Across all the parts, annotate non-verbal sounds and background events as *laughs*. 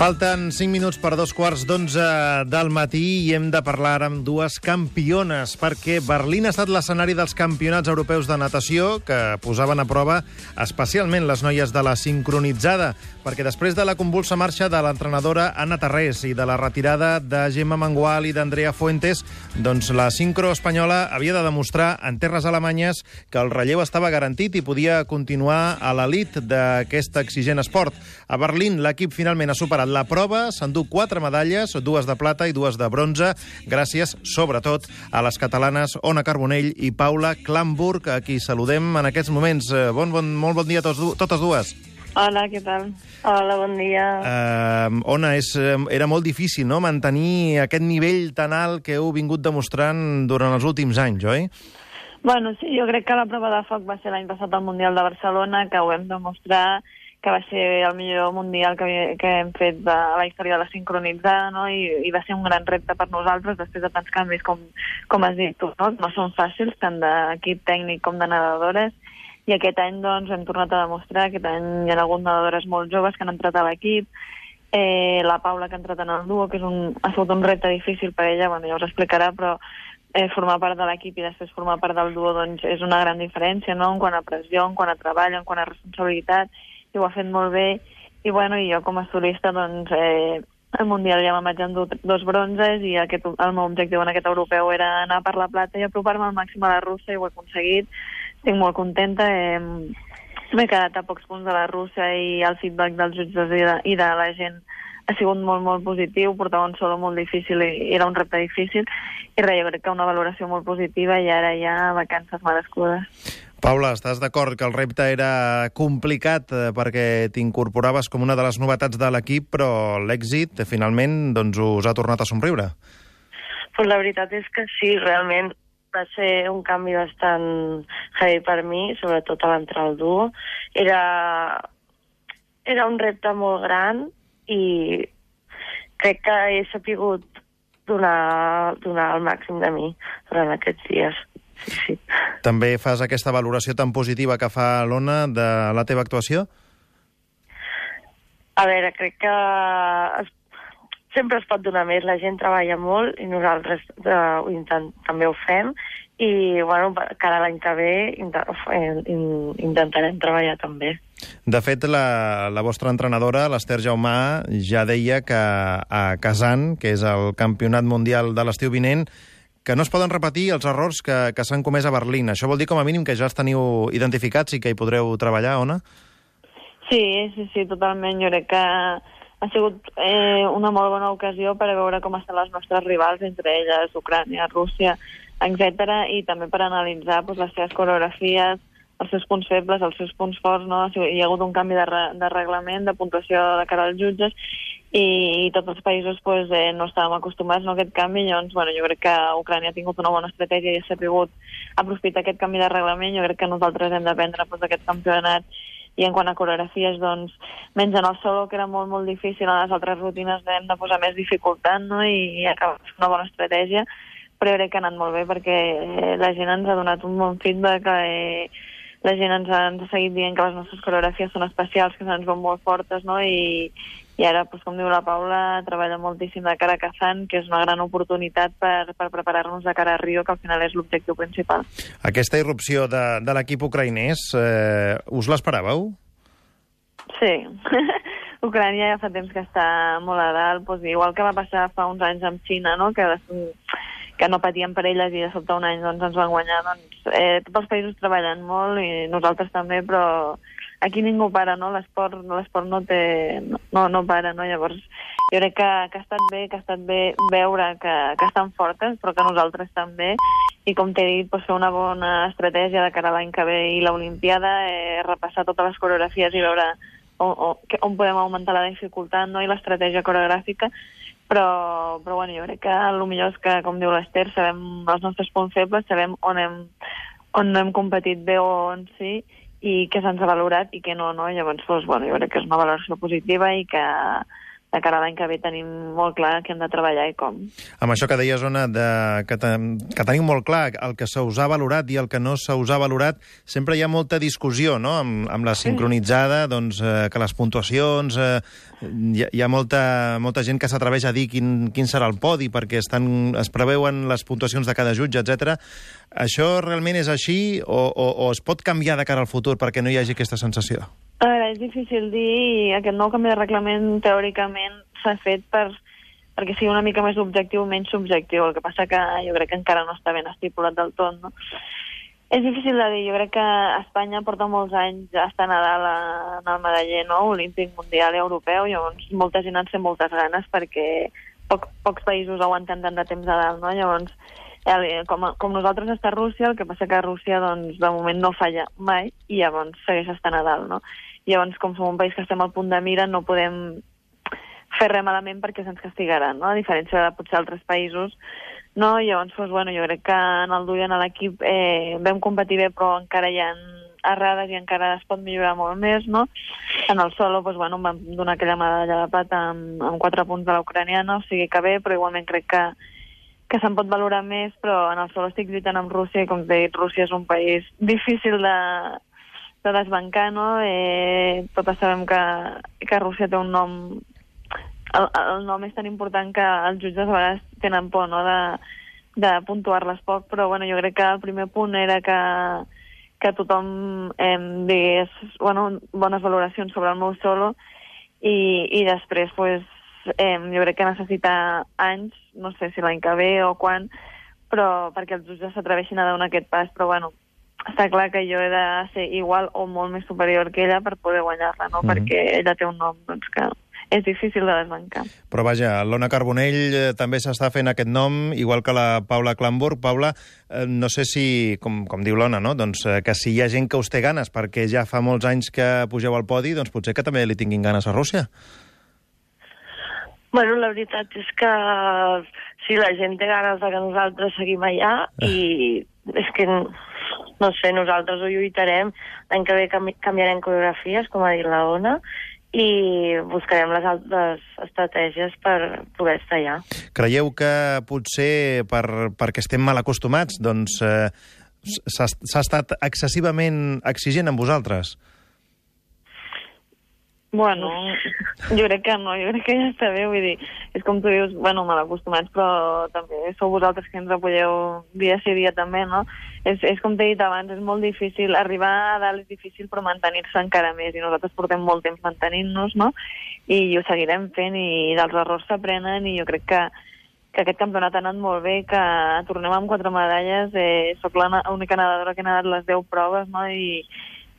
Falten 5 minuts per dos quarts d'onze del matí i hem de parlar amb dues campiones, perquè Berlín ha estat l'escenari dels campionats europeus de natació que posaven a prova especialment les noies de la sincronitzada, perquè després de la convulsa marxa de l'entrenadora Anna Tarrés i de la retirada de Gemma Mangual i d'Andrea Fuentes, doncs la sincro espanyola havia de demostrar en terres alemanyes que el relleu estava garantit i podia continuar a l'elit d'aquest exigent esport. A Berlín l'equip finalment ha superat la prova, s'endú quatre medalles, dues de plata i dues de bronze, gràcies, sobretot, a les catalanes Ona Carbonell i Paula Klamburg, a qui saludem en aquests moments. Eh, bon, bon, molt bon dia a tots, totes dues. Hola, què tal? Hola, bon dia. Uh, Ona, és, era molt difícil no? mantenir aquest nivell tan alt que heu vingut demostrant durant els últims anys, oi? Bueno, sí, jo crec que la prova de foc va ser l'any passat al Mundial de Barcelona, que ho vam demostrar que va ser el millor mundial que, que hem fet de la història de la sincronitzada, no? I, i va ser un gran repte per nosaltres després de tants canvis com, com has dit tu, no? No són fàcils, tant d'equip tècnic com de nedadores, i aquest any doncs, hem tornat a demostrar, aquest any hi ha hagut nedadores molt joves que han entrat a l'equip, eh, la Paula que ha entrat en el duo, que és un, ha sigut un repte difícil per ella, bueno, ja us explicarà, però eh, formar part de l'equip i després formar part del duo doncs, és una gran diferència, no?, en quant a pressió, en quant a treball, en quant a responsabilitat, i ho ha fet molt bé, i bueno, i jo com a solista, doncs, eh, al Mundial ja me'n vaig endur dos bronzes i aquest, el meu objectiu en aquest europeu era anar per la plata i apropar-me al màxim a la russa i ho he aconseguit. Estic molt contenta. Eh, M'he quedat a pocs punts de la russa i el feedback dels jutges i de, i de la gent ha sigut molt, molt positiu, portava un solo molt difícil i era un repte difícil i res, jo crec que una valoració molt positiva i ara ja vacances merescudes. Paula, estàs d'acord que el repte era complicat eh, perquè t'incorporaves com una de les novetats de l'equip, però l'èxit finalment doncs, us ha tornat a somriure? Pues la veritat és que sí, realment va ser un canvi bastant heavy per mi, sobretot a l'entrar al duo. Era, era un repte molt gran i crec que he sapigut donar, donar el màxim de mi durant aquests dies. Sí, sí. També fas aquesta valoració tan positiva que fa l'Ona de la teva actuació? A veure, crec que es, sempre es pot donar més. La gent treballa molt i nosaltres eh, ho intent, també ho fem. I, bueno, cada l'any que ve intentarem treballar també. De fet, la, la vostra entrenadora, l'Ester Jaumà, ja deia que a Kazan, que és el campionat mundial de l'estiu vinent, que no es poden repetir els errors que, que s'han comès a Berlín. Això vol dir, com a mínim, que ja els teniu identificats i que hi podreu treballar, Ona? Sí, sí, sí, totalment. Jo crec que ha sigut eh, una molt bona ocasió per a veure com estan les nostres rivals, entre elles Ucrània, Rússia, etc i també per analitzar pues, les seves coreografies, els seus punts febles, els seus punts forts, no? Hi ha hagut un canvi de, re, de reglament, de puntuació de cara als jutges, i, i tots els països pues, eh, no estàvem acostumats no, a aquest canvi, llavors bueno, jo crec que Ucrània ha tingut una bona estratègia i ha sabut aprofitar aquest canvi de reglament, jo crec que nosaltres hem d'aprendre pues, aquest campionat i en quant a coreografies, doncs, menys en el solo, que era molt, molt difícil, en les altres rutines hem de posar més dificultat, no?, i, i acabar una bona estratègia, però crec que ha anat molt bé perquè la gent ens ha donat un bon feedback, eh, la gent ens ha, ens ha seguit dient que les nostres coreografies són especials, que se'ns veuen molt fortes, no?, i, i ara, doncs, com diu la Paula, treballa moltíssim de cara a Kazan, que és una gran oportunitat per, per preparar-nos de cara a Rio, que al final és l'objectiu principal. Aquesta irrupció de, de l'equip ucraïnès, eh, us l'esperàveu? Sí. *laughs* Ucrània ja fa temps que està molt a dalt, doncs, igual que va passar fa uns anys amb Xina, no? que, que no patien per elles i de sobte un any doncs, ens van guanyar. Doncs, eh, tots els països treballen molt i nosaltres també, però aquí ningú para, no? L'esport no té... No, no para, no? Llavors, jo crec que, que ha estat bé, que ha estat bé veure que, que estan fortes, però que nosaltres també, i com t'he dit, doncs, fer una bona estratègia de cara a l'any que ve i l'Olimpiada, eh, repassar totes les coreografies i veure on, on, on podem augmentar la dificultat no? i l'estratègia coreogràfica, però, però bueno, jo crec que el millor és que, com diu l'Ester, sabem els nostres punts febles, sabem on hem, on no hem competit bé o on sí, i que se'ns ha valorat i que no, no? Llavors, doncs, bueno, jo crec que és una valoració positiva i que de cara a l'any que ve tenim molt clar que hem de treballar i com. Amb això que deies, Ona, de, que, te, que tenim molt clar el que se us ha valorat i el que no se us ha valorat, sempre hi ha molta discussió, no?, amb, amb la sincronitzada, doncs, eh, que les puntuacions... Eh, hi, ha, hi ha molta, molta gent que s'atreveix a dir quin, quin serà el podi perquè estan, es preveuen les puntuacions de cada jutge, etc. Això realment és així o, o, o es pot canviar de cara al futur perquè no hi hagi aquesta sensació? A veure, és difícil dir aquest nou canvi de reglament teòricament s'ha fet per, perquè sigui una mica més objectiu o menys subjectiu. El que passa que jo crec que encara no està ben estipulat del tot, no? És difícil de dir. Jo crec que Espanya porta molts anys a estar a Nadal en el medaller no? olímpic, mundial i europeu, llavors molta gent en té moltes ganes perquè poc, pocs països aguanten tant de temps a dalt, no? Llavors, el, com, com nosaltres està Rússia, el que passa que Rússia, doncs, de moment no falla mai, i llavors segueix estant a dalt, no? Llavors, com som un país que estem al punt de mira, no podem fer res malament perquè se'ns castigaran, no? A diferència de potser altres països, no? Llavors, doncs, bueno, jo crec que en el Duy en l'equip eh, vam competir bé, però encara hi ha errades i encara es pot millorar molt més, no? En el solo, doncs, bueno, vam donar aquella medalla de plata amb, amb quatre punts de l'ucraniana, o sigui que bé, però igualment crec que, que se'n pot valorar més, però en el solo estic lluitant amb Rússia com he dit, Rússia és un país difícil de, de desbancar, no? Eh, totes sabem que, que Rússia té un nom... El, el nom és tan important que els jutges a vegades tenen por, no?, de, de puntuar-les poc, però bueno, jo crec que el primer punt era que, que tothom eh, digués bueno, bones valoracions sobre el meu solo i, i després pues, eh, jo crec que necessita anys, no sé si l'any que ve o quan, però perquè els jutges s'atreveixin a donar aquest pas, però bueno, està clar que jo he de ser igual o molt més superior que ella per poder guanyar-la, no? Mm -hmm. Perquè ella té un nom doncs, que és difícil de desbancar. Però vaja, l'Ona Carbonell eh, també s'està fent aquest nom, igual que la Paula Clamburg. Paula, eh, no sé si, com, com diu l'Ona, no? doncs, eh, que si hi ha gent que us té ganes, perquè ja fa molts anys que pugeu al podi, doncs potser que també li tinguin ganes a Rússia. Bueno, la veritat és que sí, la gent té ganes de que nosaltres seguim allà i és que no sé, nosaltres ho lluitarem, l'any que ve canvi canviarem coreografies, com ha dit la Ona, i buscarem les altres estratègies per poder estar allà. Creieu que potser per, perquè estem mal acostumats, doncs eh, s'ha estat excessivament exigent amb vosaltres? Bueno, jo crec que no, jo crec que ja està bé, vull dir, és com tu dius, bueno, mal acostumats, però també sou vosaltres que ens apoyeu dia sí dia també, no? És, és com t'he dit abans, és molt difícil, arribar a dalt és difícil, però mantenir-se encara més, i nosaltres portem molt temps mantenint-nos, no? I ho seguirem fent, i dels errors s'aprenen, i jo crec que, que aquest campionat ha anat molt bé, que tornem amb quatre medalles, eh, sóc l'única nedadora que ha nedat les 10 proves, no? I,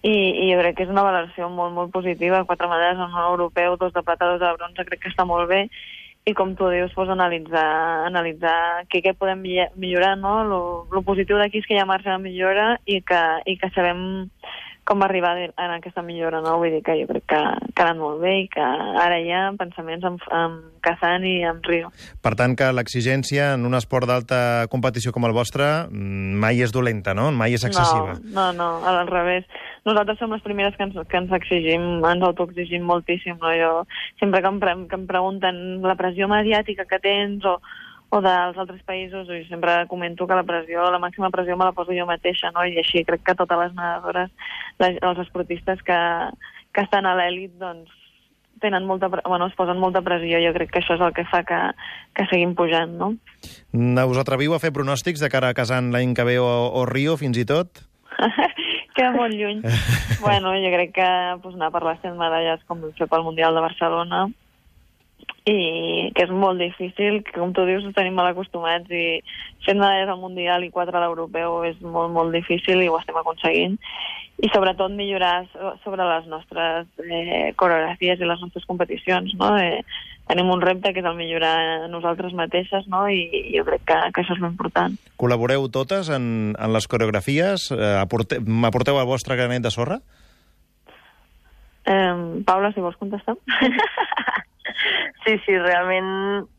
i, i jo crec que és una valoració molt, molt positiva. Quatre medalles en un europeu, dos de plata, dos de bronze, crec que està molt bé. I com tu dius, pues, analitzar, analitzar què, què podem millorar, no? Lo, lo positiu d'aquí és que hi ha marge de millora i que, i que sabem com arribar en aquesta millora, no? Vull dir que jo crec que, que ha anat molt bé i que ara hi ha pensaments amb, amb Kazan i amb Rio. Per tant, que l'exigència en un esport d'alta competició com el vostre mm, mai és dolenta, no? Mai és excessiva. No, no, no al revés nosaltres som les primeres que ens, que ens exigim, ens autoexigim moltíssim, no? Jo, sempre que em, pre que em pregunten la pressió mediàtica que tens o, o dels altres països, jo sempre comento que la pressió, la màxima pressió me la poso jo mateixa, no? I així crec que totes les nedadores, les, els esportistes que, que estan a l'èlit, doncs, tenen molta, bueno, es posen molta pressió, jo crec que això és el que fa que, que seguim pujant, no? Us atreviu a fer pronòstics de cara a Casant l'any que ve o, o Rio, fins i tot? *laughs* Queda molt lluny. *laughs* bueno, jo crec que pues, anar per les 100 medalles com vam fer pel Mundial de Barcelona i que és molt difícil, que com tu dius tenim mal acostumats i 100 medalles al Mundial i 4 a l'Europeu és molt, molt difícil i ho estem aconseguint i sobretot millorar sobre les nostres eh, coreografies i les nostres competicions, no? Eh, tenim un repte que és el millorar nosaltres mateixes, no? I, i jo crec que, que això és important. Col·laboreu totes en, en les coreografies? Eh, aporteu, aporteu el vostre granet de sorra? Eh, Paula, si vols contestar. *laughs* sí, sí, realment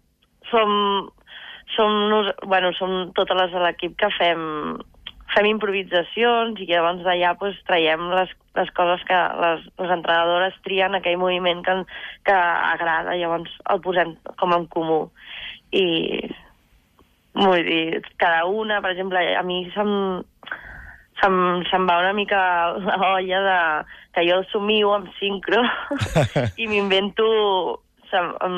som, som, nos, bueno, som totes les de l'equip que fem fem improvisacions i llavors d'allà pues, traiem les, les coses que les, les entrenadores trien aquell moviment que, que agrada, llavors el posem com en comú. I vull dir, cada una, per exemple, a mi se'm, se'm, se'm va una mica la olla de que jo el somio amb sincro *laughs* i m'invento o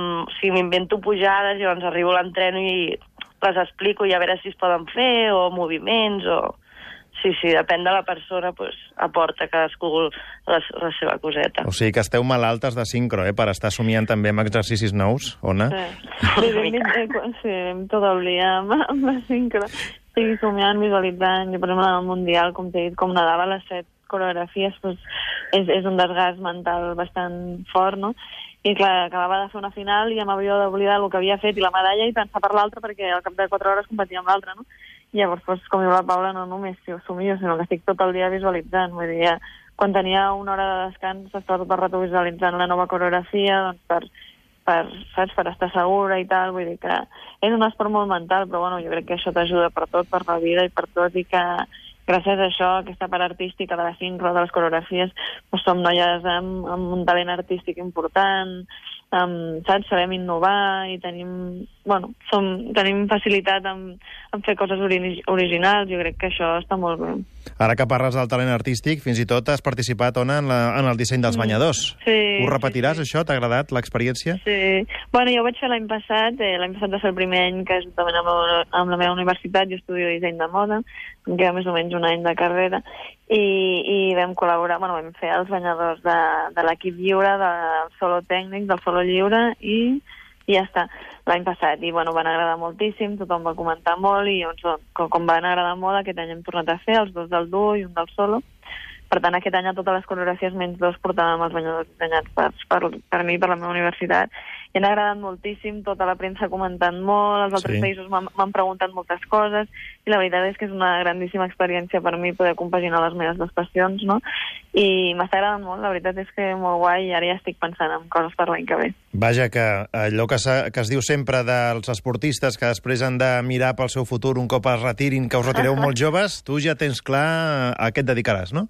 sigui, m'invento pujades i llavors arribo a l'entreno i les explico i a veure si es poden fer o moviments o... Sí, sí, depèn de la persona, pues, aporta cadascú la, la seva coseta. O sigui que esteu malaltes de sincro, eh, per estar somiant també amb exercicis nous, Ona? Sí, sí, sí, sí, sí tot el dia amb, amb la sincro. Sí, somiant, visualitzant. Jo, per exemple, en el Mundial, com t'he dit, com nedava les set coreografies, doncs, és, és un desgast mental bastant fort, no? I clar, acabava de fer una final i ja m'havia d'oblidar el que havia fet i la medalla i pensar per l'altra perquè al cap de quatre hores competia amb l'altra, no? Llavors, doncs, com diu la Paula, no només si ho somio, sinó que estic tot el dia visualitzant. Vull dir, ja, quan tenia una hora de descans, estava el rato visualitzant la nova coreografia, doncs, per, per, saps, per estar segura i tal, vull dir que és un esport molt mental, però bueno, jo crec que això t'ajuda per tot, per la vida i per tot, i que gràcies a això, aquesta part artística de la sincro, de les coreografies, doncs som noies amb, amb un talent artístic important, amb, saps, sabem innovar i tenim, bueno, som, tenim facilitat en, en fer coses ori originals, jo crec que això està molt bé. Ara que parles del talent artístic, fins i tot has participat, Ona, en, la, en el disseny dels banyadors. Mm. Sí, Ho repetiràs, sí, sí. això? T'ha agradat l'experiència? Sí. Bueno, jo ho vaig fer l'any passat, eh, l'any passat va ser el primer any que juntament amb, la- amb la meva universitat jo estudio disseny de moda, em queda més o menys un any de carrera, i, i vam col·laborar, bueno, vam fer els banyadors de, de l'equip lliure, del solo tècnic, del solo lliure, i, i ja està, l'any passat. I bueno, van agradar moltíssim, tothom va comentar molt, i llavors, com, com van agradar molt, aquest any hem tornat a fer els dos del duo i un del solo, per tant, aquest any a totes les coreografies menys dos portàvem els banyadors dissenyats per, per, per mi, per la meva universitat. I han agradat moltíssim, tota la premsa comentant molt, els altres Sí. països m'han preguntat moltes coses, i la veritat és que és una grandíssima experiència per mi poder compaginar les meves dues passions, no? I m'està agradant molt, la veritat és que molt guai, i ara ja estic pensant en coses per l'any que ve. Vaja, que allò que, que es diu sempre dels esportistes que després han de mirar pel seu futur un cop es retirin, que us retireu *laughs* molt joves, tu ja tens clar a què et dedicaràs, no?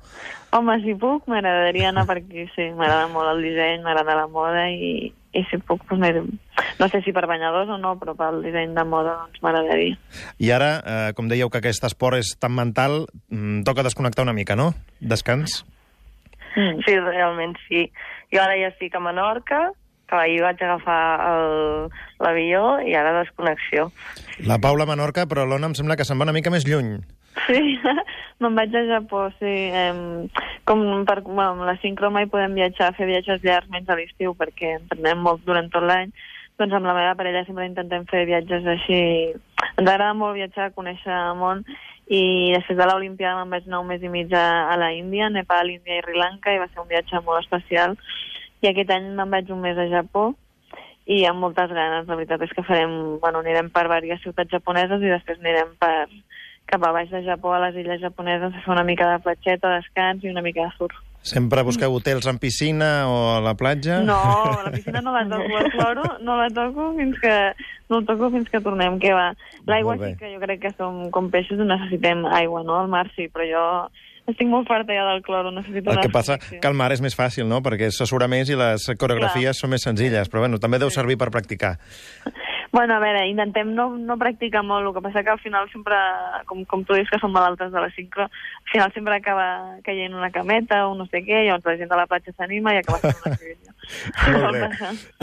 Home, si puc, m'agradaria anar per aquí, sí. M'agrada molt el disseny, m'agrada la moda i, i si puc, doncs no sé si per banyadors o no, però pel disseny de moda doncs m'agradaria. I ara, eh, com dèieu que aquest esport és tan mental, mm, toca desconnectar una mica, no? Descans? Mm. Sí, realment sí. Jo ara ja estic a Menorca, que ahir vaig agafar el- l'avió i ara desconnexió. La Paula Menorca, però l'Ona em sembla que se'n va una mica més lluny. Sí, *laughs* me'n vaig a Japó, sí. Em, com per, bueno, amb la sincro mai podem viatjar, fer viatges llargs menys a l'estiu, perquè entrenem molt durant tot l'any. Doncs amb la meva parella sempre intentem fer viatges així. Ens agrada molt viatjar, conèixer el món, i després de l'Olimpiada me'n vaig anar un mes i mig a, a la Índia, Nepal, Índia i Sri Lanka, i va ser un viatge molt especial. I aquest any me'n vaig un mes a Japó, i amb moltes ganes. La veritat és que farem, bueno, anirem per diverses ciutats japoneses i després anirem per, cap a baix de Japó, a les illes japoneses, a fer una mica de platxeta, descans i una mica de surf. Sempre busqueu hotels amb piscina o a la platja? No, la piscina no la toco, el cloro no la toco fins que, no el toco fins que tornem, que va. L'aigua sí que jo crec que som com peixos i necessitem aigua, no? El mar sí, però jo estic molt farta ja del cloro, necessito El que passa que el mar és més fàcil, no? Perquè s'assura més i les coreografies són més senzilles, però bueno, també deu servir per practicar. Bueno, a veure, intentem no, no practicar molt, el que passa que al final sempre, com, com tu dius que som malaltes de la sincro, al final sempre acaba caient una cameta o no sé què, llavors la gent de la platja s'anima i acaba fent una *laughs* exhibició. Molt bé.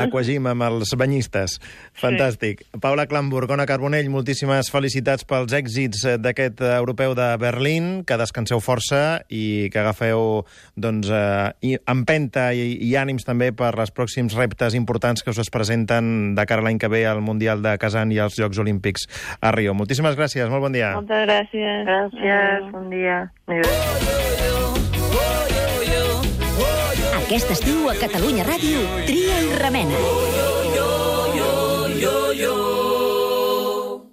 Aquagim amb els banyistes. Fantàstic. Paula Klamburg, Ona Carbonell, moltíssimes felicitats pels èxits eh, d'aquest eh, europeu de Berlín, que descanseu força i que agafeu doncs, eh, i- empenta i, i ànims també per als pròxims reptes importants que us es presenten de cara a l'any que ve al Mundial de Kazan i als Jocs Olímpics a Rio. Moltíssimes gràcies, molt bon dia. Moltes gràcies. Gràcies, bon dia. Adéu. Aquest estiu a Catalunya Ràdio, Tria i Remena. yo, yo, yo.